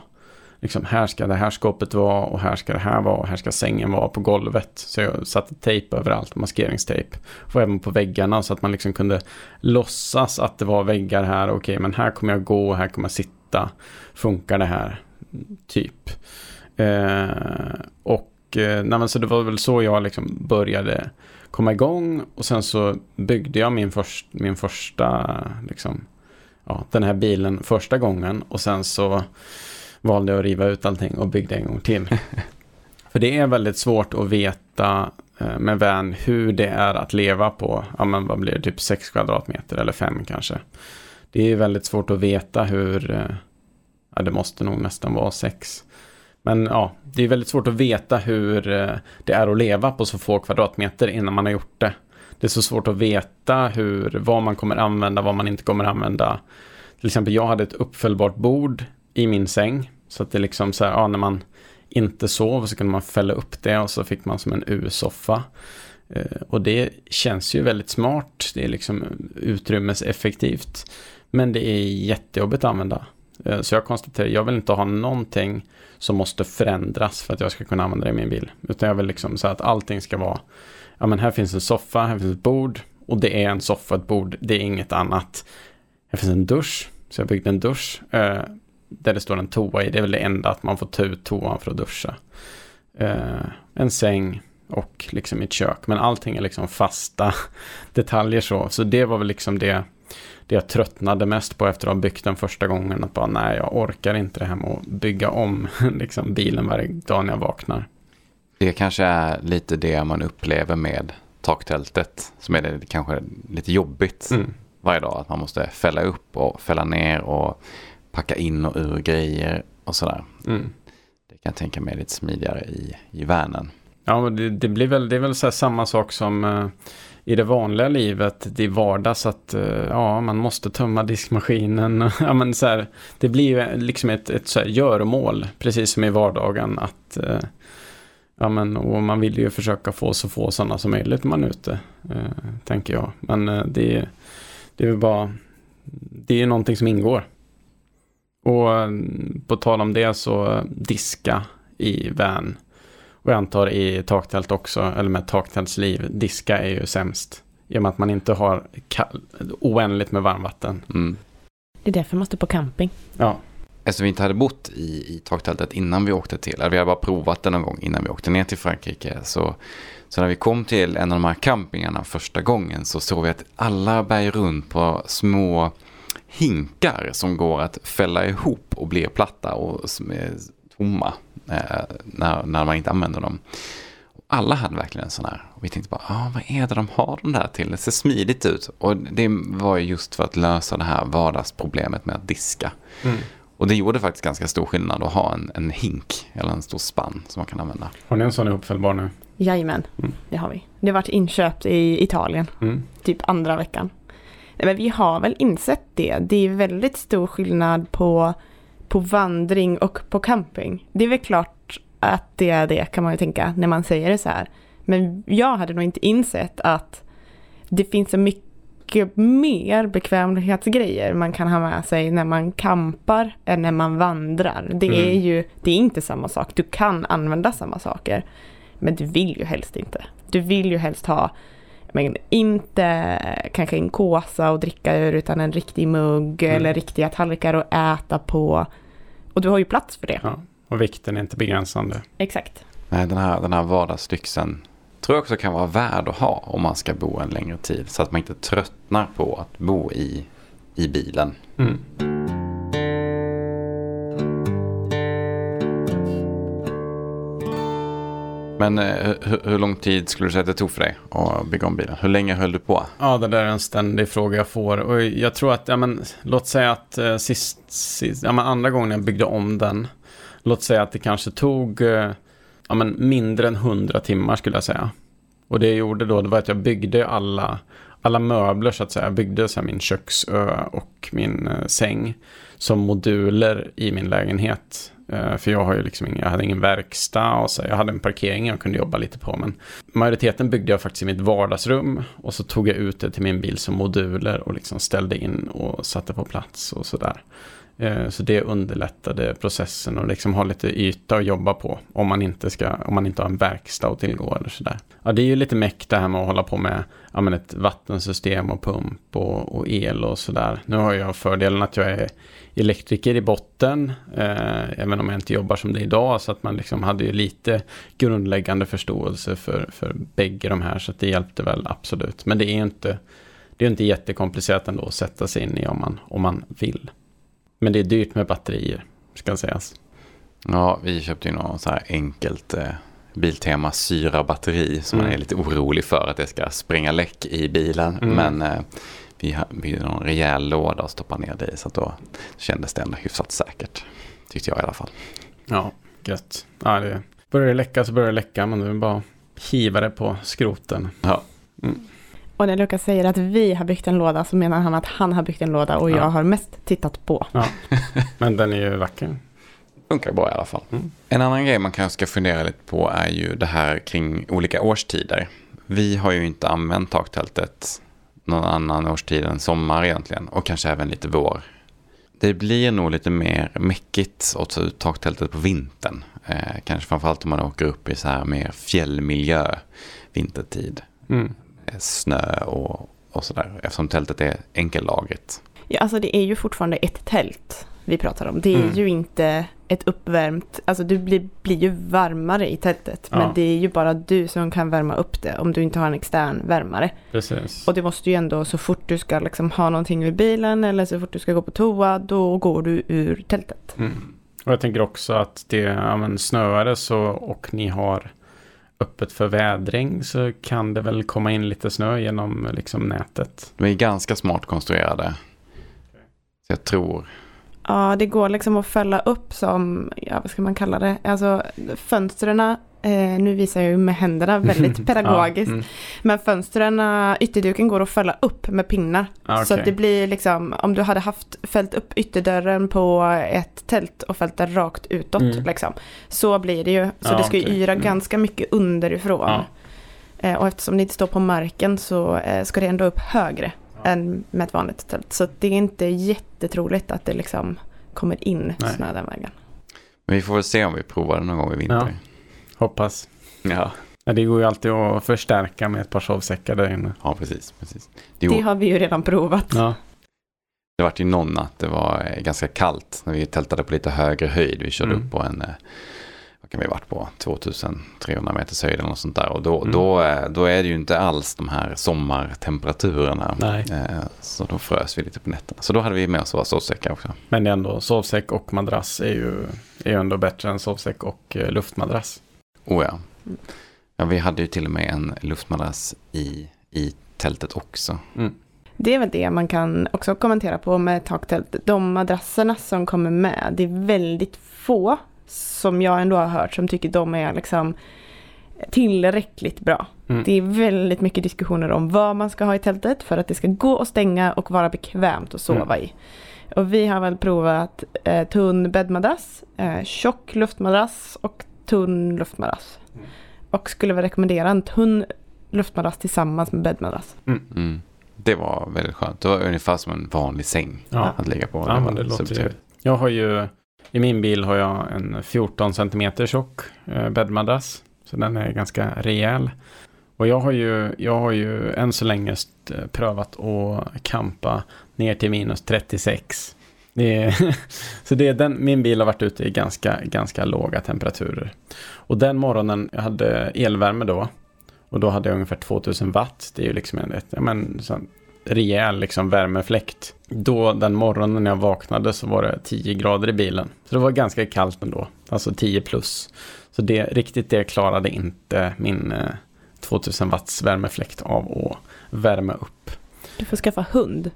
Liksom här ska det här skåpet vara och här ska det här vara och här ska sängen vara på golvet. Så jag satte tejp överallt, maskeringstejp. Och även på väggarna så att man liksom kunde låtsas att det var väggar här. Okej, okay, men här kommer jag gå, här kommer jag sitta. Funkar det här? Typ. Eh, och eh, nej, så det var väl så jag liksom började komma igång och sen så byggde jag min, först, min första, liksom, ja, den här bilen första gången och sen så valde jag att riva ut allting och byggde en gång till. För det är väldigt svårt att veta eh, med van hur det är att leva på, ja men vad blir det, typ 6 kvadratmeter eller 5 kanske. Det är väldigt svårt att veta hur, eh, ja det måste nog nästan vara 6. Men ja, det är väldigt svårt att veta hur eh, det är att leva på så få kvadratmeter innan man har gjort det. Det är så svårt att veta hur, vad man kommer använda, vad man inte kommer använda. Till exempel, jag hade ett uppfällbart bord i min säng. Så att det liksom så här, ja, när man inte sov så kunde man fälla upp det och så fick man som en U-soffa. Eh, och det känns ju väldigt smart. Det är liksom utrymmeseffektivt. Men det är jättejobbigt att använda. Eh, så jag konstaterar, jag vill inte ha någonting som måste förändras för att jag ska kunna använda det i min bil. Utan jag vill liksom så att allting ska vara, ja men här finns en soffa, här finns ett bord och det är en soffa, ett bord, det är inget annat. Här finns en dusch, så jag byggde en dusch eh, där det står en toa i. Det är väl det enda att man får ta ut toan för att duscha. Eh, en säng och liksom ett kök. Men allting är liksom fasta detaljer så. Så det var väl liksom det det jag tröttnade mest på efter att ha byggt den första gången. Att bara nej, jag orkar inte det här med att bygga om liksom, bilen varje dag när jag vaknar. Det kanske är lite det man upplever med taktältet. Som är det kanske lite jobbigt mm. varje dag. Att man måste fälla upp och fälla ner och packa in och ur grejer och sådär. Mm. Det kan jag tänka mig lite smidigare i, i vanen. Ja, det, det blir väl, det är väl samma sak som eh, i det vanliga livet, det är vardags att eh, ja, man måste tömma diskmaskinen. ja, men så här, det blir ju liksom ett, ett så här göromål, precis som i vardagen. Att, eh, ja, men, och man vill ju försöka få så få sådana som möjligt man är ute, eh, tänker jag. Men eh, det, det är väl bara, det är någonting som ingår. Och mm, på tal om det så eh, diska i van och jag antar i taktält också, eller med taktältsliv, diska är ju sämst. I och med att man inte har kall, oändligt med varmvatten. Mm. Det är därför man måste på camping. Ja. Eftersom vi inte hade bott i, i taktältet innan vi åkte till, eller vi hade bara provat det någon gång innan vi åkte ner till Frankrike. Så, så när vi kom till en av de här campingarna första gången så såg vi att alla bär runt på små hinkar som går att fälla ihop och blir platta och tomma eh, när, när man inte använder dem. Alla hade verkligen en sån här. Och vi tänkte bara, ah, vad är det de har de där till? Det ser smidigt ut. Och det var ju just för att lösa det här vardagsproblemet med att diska. Mm. Och det gjorde faktiskt ganska stor skillnad att ha en, en hink eller en stor spann som man kan använda. Har ni en sån ihopfällbar nu? Jajamän, mm. det har vi. Det har varit inköpt i Italien, mm. typ andra veckan. Men vi har väl insett det. Det är väldigt stor skillnad på, på vandring och på camping. Det är väl klart att det är det kan man ju tänka när man säger det så här. Men jag hade nog inte insett att det finns så mycket mer bekvämlighetsgrejer man kan ha med sig när man kampar än när man vandrar. Det mm. är ju, det är inte samma sak. Du kan använda samma saker. Men du vill ju helst inte. Du vill ju helst ha men inte kanske en kåsa att dricka ur utan en riktig mugg mm. eller riktiga tallrikar att äta på. Och du har ju plats för det. Ja, och vikten är inte begränsande. Exakt. Nej, den här, den här vardagslyxen tror jag också kan vara värd att ha om man ska bo en längre tid. Så att man inte tröttnar på att bo i, i bilen. Mm. Men eh, hur, hur, lång tid skulle du säga att det tog för dig att bygga om bilen? Hur länge höll du på? Ja, det där är en ständig fråga jag får. Och jag tror att, ja men, låt säga att eh, sist, sist, ja men andra gången jag byggde om den, låt säga att det kanske tog, eh, ja men mindre än 100 timmar skulle jag säga. Och det jag gjorde då, det var att jag byggde alla, alla möbler så att säga. Jag byggde så här, min köksö och min eh, säng som moduler i min lägenhet. Eh, för jag har ju liksom ingen, jag hade ingen verkstad och så jag hade en parkering jag kunde jobba lite på. Men majoriteten byggde jag faktiskt i mitt vardagsrum och så tog jag ut det till min bil som moduler och liksom ställde in och satte på plats och sådär. Eh, så det underlättade processen och liksom ha lite yta att jobba på om man inte, ska, om man inte har en verkstad att tillgå eller sådär. Ja, det är ju lite meck det här med att hålla på med ja, men ett vattensystem och pump och, och el och sådär. Nu har jag fördelen att jag är elektriker i botten, eh, även om jag inte jobbar som det idag, så att man liksom hade ju lite grundläggande förståelse för, för bägge de här, så att det hjälpte väl absolut. Men det är ju inte, det är inte jättekomplicerat ändå att sätta sig in i om man, om man vill. Men det är dyrt med batterier, ska sägas. Ja, vi köpte ju något så här enkelt eh, Biltema syra batteri som mm. man är lite orolig för att det ska spränga läck i bilen. Mm. Men eh, vi byggde en rejäl låda och stoppade ner det i så att då kändes det ändå hyfsat säkert. Tyckte jag i alla fall. Ja, gött. Ja, det börjar det läcka så börjar det läcka men det är bara hiva det på skroten. Ja. Mm. Och när Lukas säger att vi har byggt en låda så menar han att han har byggt en låda och ja. jag har mest tittat på. Ja. Men den är ju vacker. Funkar bra i alla fall. Mm. En annan grej man kanske ska fundera lite på är ju det här kring olika årstider. Vi har ju inte använt taktältet någon annan årstid än sommar egentligen och kanske även lite vår. Det blir nog lite mer mäckigt att ta ut taktältet på vintern. Eh, kanske framförallt om man åker upp i så här mer fjällmiljö vintertid. Mm. Eh, snö och, och sådär eftersom tältet är enkellagret. Ja, alltså det är ju fortfarande ett tält vi pratar om. Det är mm. ju inte ett uppvärmt, alltså du blir, blir ju varmare i tältet. Ja. Men det är ju bara du som kan värma upp det om du inte har en extern värmare. Precis. Och det måste ju ändå så fort du ska liksom ha någonting vid bilen eller så fort du ska gå på toa, då går du ur tältet. Mm. Och jag tänker också att det ja, men snöar så och ni har öppet för vädring så kan det väl komma in lite snö genom liksom nätet. De är ganska smart konstruerade. Så jag tror Ja, det går liksom att fälla upp som, ja vad ska man kalla det, alltså fönstren, eh, nu visar jag ju med händerna väldigt pedagogiskt, ja, mm. men fönstren, ytterduken går att fälla upp med pinnar. Ah, okay. Så det blir liksom, om du hade haft, fällt upp ytterdörren på ett tält och fällt den rakt utåt, mm. liksom, så blir det ju. Så ah, det ska ju okay. yra mm. ganska mycket underifrån. Ah. Eh, och eftersom det inte står på marken så eh, ska det ändå upp högre än med ett vanligt tält. Så det är inte jättetroligt att det liksom kommer in Nej. snö den vägen. Men vi får väl se om vi provar det någon gång i vinter. Ja, hoppas. Ja. ja. Det går ju alltid att förstärka med ett par sovsäckar där inne. Ja, precis. precis. Det, det har vi ju redan provat. Ja. Det var ju någon natt, det var ganska kallt när vi tältade på lite högre höjd. Vi körde mm. upp på en kan vi varit på 2300 meters höjd eller något sånt där. Och då, Mm. då, är- då är det ju inte alls de här sommartemperaturerna. Nej. Eh, Så då frös vi lite på nätterna. Så då hade vi med oss våra sovsäckar också. Men ändå sovsäck och madrass är ju, är ju ändå bättre än sovsäck och eh, luftmadrass. Oh ja. Mm. ja. Vi hade ju till och med en luftmadrass i, i tältet också. Det är väl det man kan också kommentera på med taktält. De madrasserna som kommer med, det är väldigt få som jag ändå har hört som tycker de är liksom tillräckligt bra. Mm. Det är väldigt mycket diskussioner om vad man ska ha i tältet för att det ska gå att stänga och vara bekvämt att sova i. Och vi har väl provat eh, tunn bäddmadrass, eh, tjock luftmadrass och tunn luftmadrass. Mm. Och skulle väl rekommendera en tunn luftmadrass tillsammans med bäddmadrass. Mm. Det var väldigt skönt. Det var ungefär som en vanlig säng Ja. att ligga på. Ja, det låter ju... Jag har ju, i min bil har jag en 14 cm tjock eh, bäddmadrass. Så den är ganska rejäl. Och jag har ju, jag har ju än så länge eh, prövat att campa ner till minus 36. Det är, så det är den, min bil har varit ute i ganska, ganska låga temperaturer. Och den morgonen, jag hade elvärme då. Och då hade jag ungefär 2000 watt. Det är ju liksom en ett, ja, men, rejäl liksom värmefläkt. Då den morgonen jag vaknade så var det 10 grader i bilen. Så det var ganska kallt ändå. Alltså 10 plus. Så det, riktigt det klarade inte min eh, 2000 watts värmefläkt av att värma upp. Du får skaffa hund.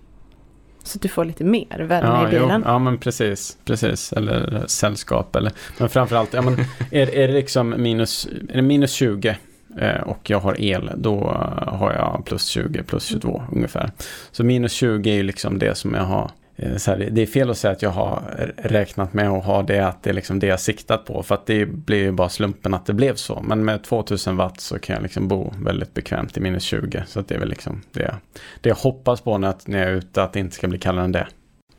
Så att du får lite mer värme Ja, i bilen. Jo, ja men precis, precis. Eller sällskap eller. Men framförallt, ja, men är, är det liksom minus, är det minus 20 eh, Eh, och jag har el, då har jag plus 20, plus 22 ungefär. Så minus 20 är ju liksom det som jag har eh, så här, det är fel att säga att jag har räknat med att ha det, att det är liksom det jag siktat på. För att det blir ju bara slumpen att det blev så. Men med 2000 watt så kan jag liksom bo väldigt bekvämt i minus 20. Så att det är väl liksom det, det jag hoppas på när jag är ute, att det inte ska bli kallare än det.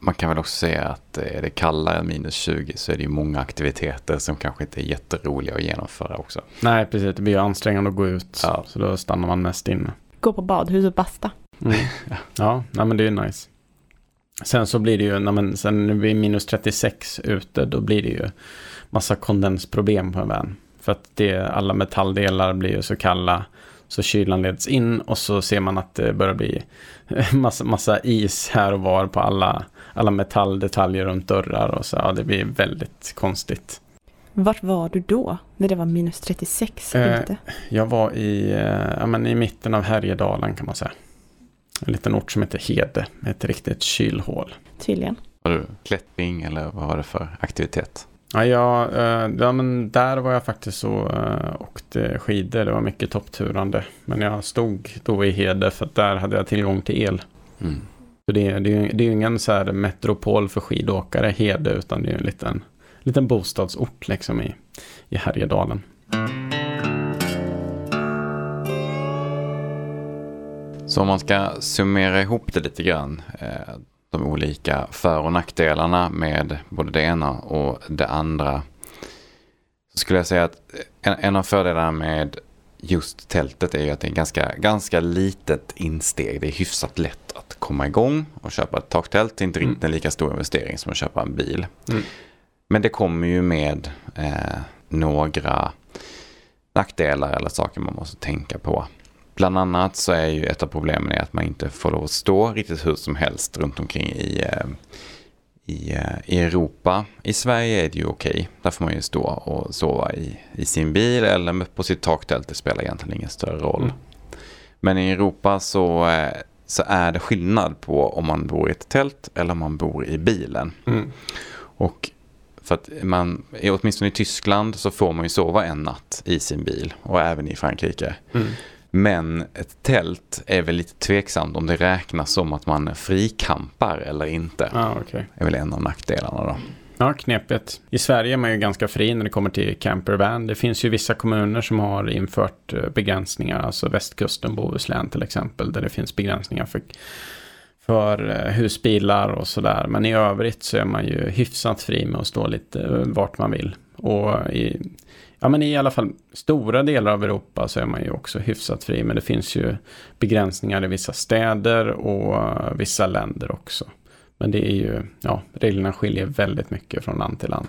Man kan väl också säga att är det kallare än minus 20 så är det ju många aktiviteter som kanske inte är jätteroliga att genomföra också. Nej, precis. Det blir ju ansträngande att gå ut. Ja. Så då stannar man mest inne. Gå på badhus och basta. Mm. ja, nej, men det är nice. Sen så blir det ju, nej, men sen när vi är minus 36 ute, då blir det ju massa kondensproblem på en van. För att det, alla metalldelar blir ju så kalla, så kylan leds in och så ser man att det börjar bli massa, massa is här och var på alla, alla metalldetaljer runt dörrar och så. Ja, det blir väldigt konstigt. Vart var du då? När det var minus 36 Eh, ute? Jag var i, eh, ja, men i mitten av Härjedalen kan man säga. En liten ort som heter Hede, med ett riktigt kylhål. Tydligen. Var du klättring eller vad var det för aktivitet? Ja, jag, eh, ja, men där var jag faktiskt så uh, åkte skidor. Det var mycket toppturande. Men jag stod då i Hede för att där hade jag tillgång till el. Mm. Så det, är- det, är ju- det är ingen så här metropol för skidåkare, Hede, utan det är ju en liten, liten bostadsort liksom i, i Härjedalen. Så om man ska summera ihop det lite grann, eh, de olika för och nackdelarna med både det ena och det andra, så skulle jag säga att en, en av fördelarna med just tältet är ju att det är ganska, ganska litet insteg. Det är hyfsat lätt att komma igång och köpa ett taktält. Det är inte Mm. riktigt en lika stor investering som att köpa en bil. Mm. Men det kommer ju med eh, några nackdelar eller saker man måste tänka på. Bland annat så är ju ett av problemen är att man inte får lov att stå riktigt hur som helst runt omkring i, eh, i, eh, i Europa. I Sverige är det ju okej. Där får man ju stå och sova i, i sin bil eller på sitt taktält. Det spelar egentligen ingen större roll. Mm. Men i Europa så, eh, så är det skillnad på om man bor i ett tält eller om man bor i bilen. Mm. Och för att man, åtminstone i Tyskland så får man ju sova en natt i sin bil och även i Frankrike. Mm. Men ett tält är väl lite tveksamt om det räknas som att man frikampar eller inte. Ja, okej. Det är väl en av nackdelarna då. Ja, knepigt. I Sverige är man ju ganska fri när det kommer till campervan. Det finns ju vissa kommuner som har infört eh, begränsningar, alltså västkusten, Bohuslän till exempel, där det finns begränsningar för, för eh, husbilar och sådär. Men i övrigt så är man ju hyfsat fri med att stå lite eh, vart man vill. Och i, ja, men i alla fall stora delar av Europa så är man ju också hyfsat fri. Men det finns ju begränsningar i vissa städer och vissa länder också. Men det är ju, ja, reglerna skiljer väldigt mycket från land till land.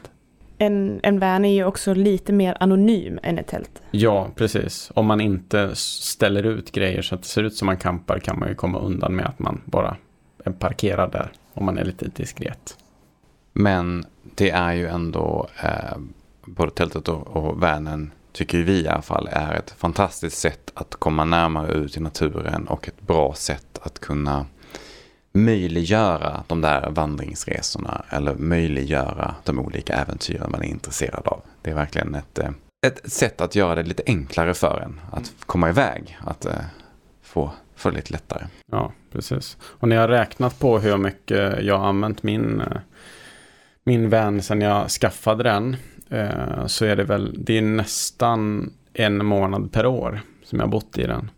en, en van är ju också lite mer anonym än ett tält. Ja, precis. Om man inte ställer ut grejer så att det ser ut som man campar kan man ju komma undan med att man bara är parkerad där. Om man är lite diskret. Men det är ju ändå eh, både tältet och, och vanen tycker vi i alla fall är ett fantastiskt sätt att komma närmare ut i naturen och ett bra sätt att kunna möjliggöra de där vandringsresorna eller möjliggöra de olika äventyren man är intresserad av. Det är verkligen ett, eh, ett sätt att göra det lite enklare för en att komma iväg, att eh, få, få lite lättare. Ja, precis. Och när jag har räknat på hur mycket jag har använt min, eh, min vän sedan jag skaffade den Eh, så är det väl, det är nästan en månad per år som jag bott i den.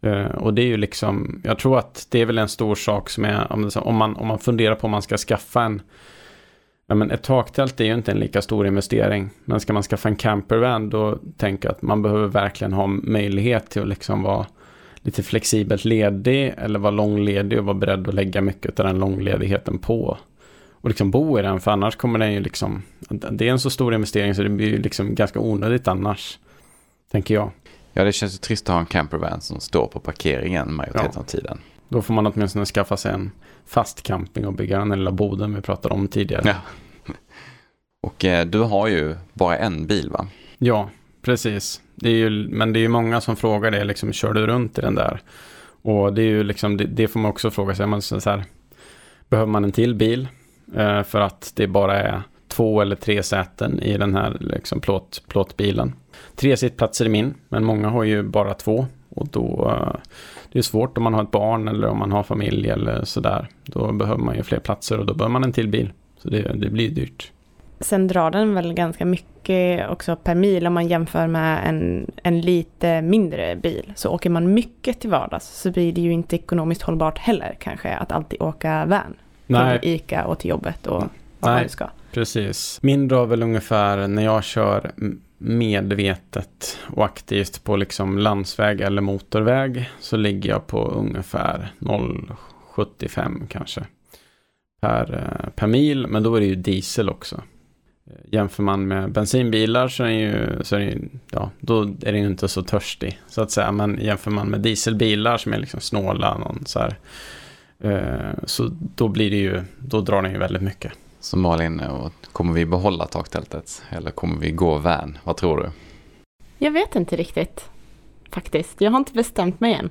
Eh, och det är ju liksom, jag tror att det är väl en stor sak som är, om, om, man, om man funderar på om man ska skaffa en, ja men ett taktält är ju inte en lika stor investering. Men ska man skaffa en campervan då tänker jag att man behöver verkligen ha möjlighet till att liksom vara lite flexibelt ledig eller vara långledig och vara beredd att lägga mycket av den långledigheten på. Och liksom bo i den, för annars kommer den ju liksom, det är en så stor investering så det blir ju liksom ganska onödigt annars. Tänker jag. Ja, det känns ju trist att ha en campervan som står på parkeringen majoriteten ja. av tiden. Då får man åtminstone skaffa sig en fast camping och bygga den lilla boden vi pratade om tidigare. Ja. Och eh, du har ju bara en bil va? Ja, precis. Det är ju, men det är ju många som frågar det, liksom, kör du runt i den där? Och det är ju liksom, det, det får man också fråga sig, man, så här, behöver man en till bil? Eh, för att det bara är två eller tre säten i den här liksom, plåt, plåtbilen. Tre sittplatser i min, men många har ju bara två. Och då eh, det är svårt om man har ett barn eller om man har familj eller sådär. Då behöver man ju fler platser och då behöver man en till bil. Så det, det blir dyrt. Sen drar den väl ganska mycket också per mil om man jämför med en, en lite mindre bil. Så åker man mycket till vardags så blir det ju inte ekonomiskt hållbart heller kanske att alltid åka van. Nej. Till Ica och till jobbet och vad man ska. Precis. Min drar väl ungefär när jag kör medvetet och aktivt på liksom landsväg eller motorväg så ligger jag på ungefär 0,75 kanske per, eh, per mil. Men då är det ju diesel också. Jämför man med bensinbilar så är, ju, så är det ja, då är den ju inte så törstig så att säga. Men jämför man med dieselbilar som är liksom snåla, någon så här, eh, så då blir det ju, då drar den ju väldigt mycket. Så Malin, kommer vi behålla taktältet eller kommer vi gå van? Vad tror du? Jag vet inte riktigt faktiskt. Jag har inte bestämt mig än.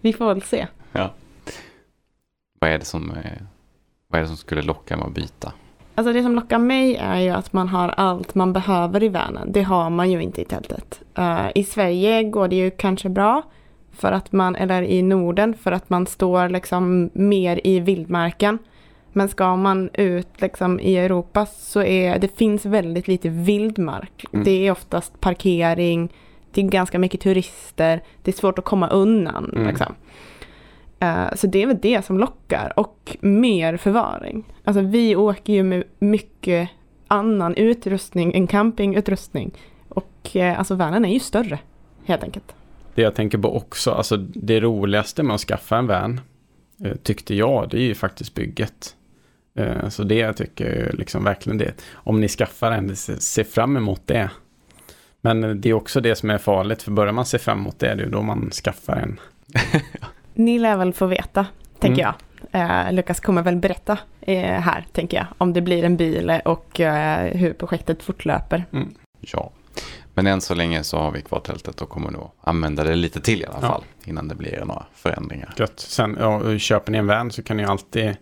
Vi får väl se. Ja. Vad är det som, vad är det som skulle locka med att byta? Alltså det som lockar mig är ju att man har allt man behöver i vanen. Det har man ju inte i tältet. Uh, I Sverige går det ju kanske bra för att man, eller i Norden, för att man står liksom mer i vildmarken. Men ska man ut liksom i Europa så är det finns väldigt lite vildmark. Mm. Det är oftast parkering, det är ganska mycket turister, det är svårt att komma undan. Mm. Liksom. Uh, så det är väl det som lockar och mer förvaring. Alltså vi åker ju med mycket annan utrustning än campingutrustning. Och uh, alltså vanen är ju större helt enkelt. Det jag tänker på också, alltså det roligaste med att skaffa en van uh, tyckte jag, det är ju faktiskt bygget. Eh, så det tycker jag liksom verkligen det. Om ni skaffar en, se fram emot det. Men det är också det som är farligt, för börjar man se fram emot det, det är då man skaffar en. ni lär väl få veta, tänker mm. jag. Eh, Lukas kommer väl berätta eh, här, tänker jag, om det blir en bil och eh, hur projektet fortlöper. Mm. Ja, men än så länge så har vi kvar tältet och kommer nog använda det lite till i alla fall. Ja. Innan det blir några förändringar. Gött. Sen ja, köper ni en van så kan ni alltid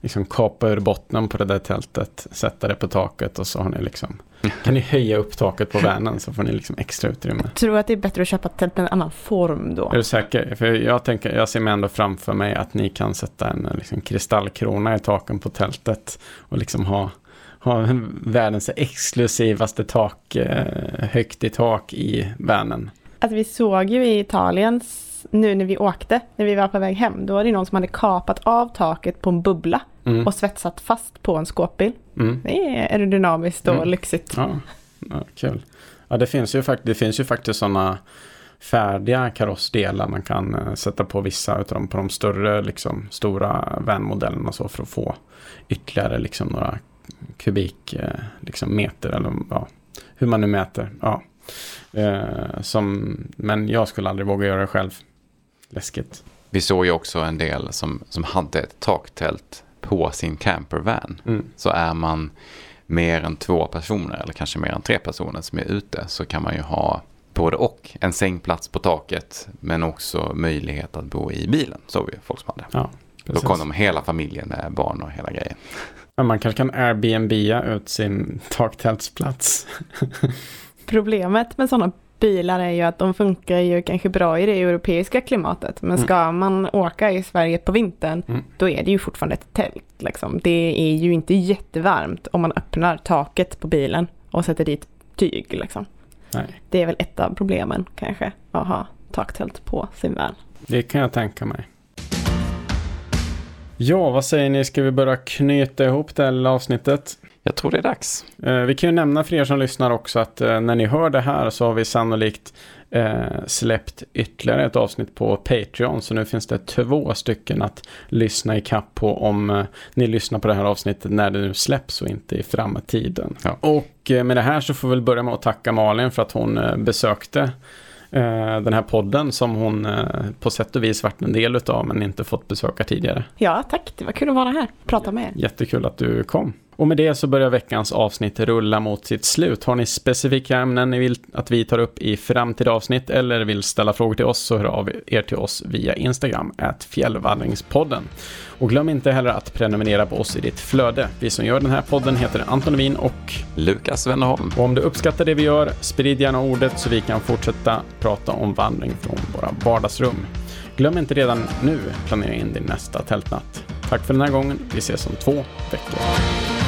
liksom kapa ur botten på det där tältet, sätta det på taket och så har ni liksom kan ni höja upp taket på vanen så får ni liksom extra utrymme. Jag tror att det är bättre att köpa ett tält med en annan form då. Är du säker? För jag, tänker, jag ser mig ändå framför mig att ni kan sätta en liksom, kristallkrona i taken på tältet och liksom ha, ha världens exklusivaste tak, eh, högt i tak i vanen. Alltså vi såg ju i Italiens nu när vi åkte, när vi var på väg hem, då var det någon som hade kapat av taket på en bubbla mm. och svetsat fast på en skåpbil. Mm. Det är aerodynamiskt och mm. lyxigt. Ja, ja, kul. Ja, det finns ju, fakt det finns ju faktiskt sådana färdiga karossdelar man kan uh, sätta på vissa av dem på de större, liksom, stora vanmodellerna så för att få ytterligare liksom, några kubikmeter eh, liksom eller ja, hur man nu mäter. Ja. Eh, som, men jag skulle aldrig våga göra det själv. Läskigt. Vi såg ju också en del som, som hade ett taktält på sin campervan. Mm. Så är man mer än två personer eller kanske mer än tre personer som är ute så kan man ju ha både och. En sängplats på taket men också möjlighet att bo i bilen. Så vi folk som hade. Ja, Då kom de hela familjen med barn och hela grejen. Ja, man kanske kan Airbnb ut sin taktältsplats. Problemet med sådana bilar är ju att de funkar ju kanske bra i det europeiska klimatet. Men mm. ska mm. man åka i Sverige på vintern, mm. då är det ju fortfarande ett tält. Liksom. Det är ju inte jättevarmt om man öppnar taket på bilen och sätter dit tyg. Liksom. Det är väl ett av problemen kanske, att ha taktält på sin van. Det kan jag tänka mig. Ja, vad säger ni? Ska vi börja knyta ihop det här avsnittet? Jag tror det är dags. Eh, vi kan ju nämna för er som lyssnar också att eh, när ni hör det här så har vi sannolikt eh, släppt ytterligare ett avsnitt på Patreon. Så nu finns det två stycken att lyssna i kapp på om ni lyssnar på det här avsnittet när det nu släpps och inte i framtiden. Ja. Och med det här så får vi väl börja med att tacka Malin för att hon besökte den här podden som hon på sätt och vis varit en del utav men inte fått besöka tidigare. Ja, tack. Det var kul att vara här prata med er. Jättekul att du kom. Och med det så börjar veckans avsnitt rulla mot sitt slut. Har ni specifika ämnen ni vill att vi tar upp i framtida avsnitt eller vill ställa frågor till oss så hör av er till oss via Instagram, fjällvandringspodden. Och glöm inte heller att prenumerera på oss i ditt flöde. Vi som gör den här podden heter Anton Wien och Lukas Wennerholm. Och om du uppskattar det vi gör, sprid gärna ordet så vi kan fortsätta prata om vandring från våra vardagsrum. Glöm inte redan nu planera in din nästa tältnatt. Tack för den här gången. Vi ses om två veckor.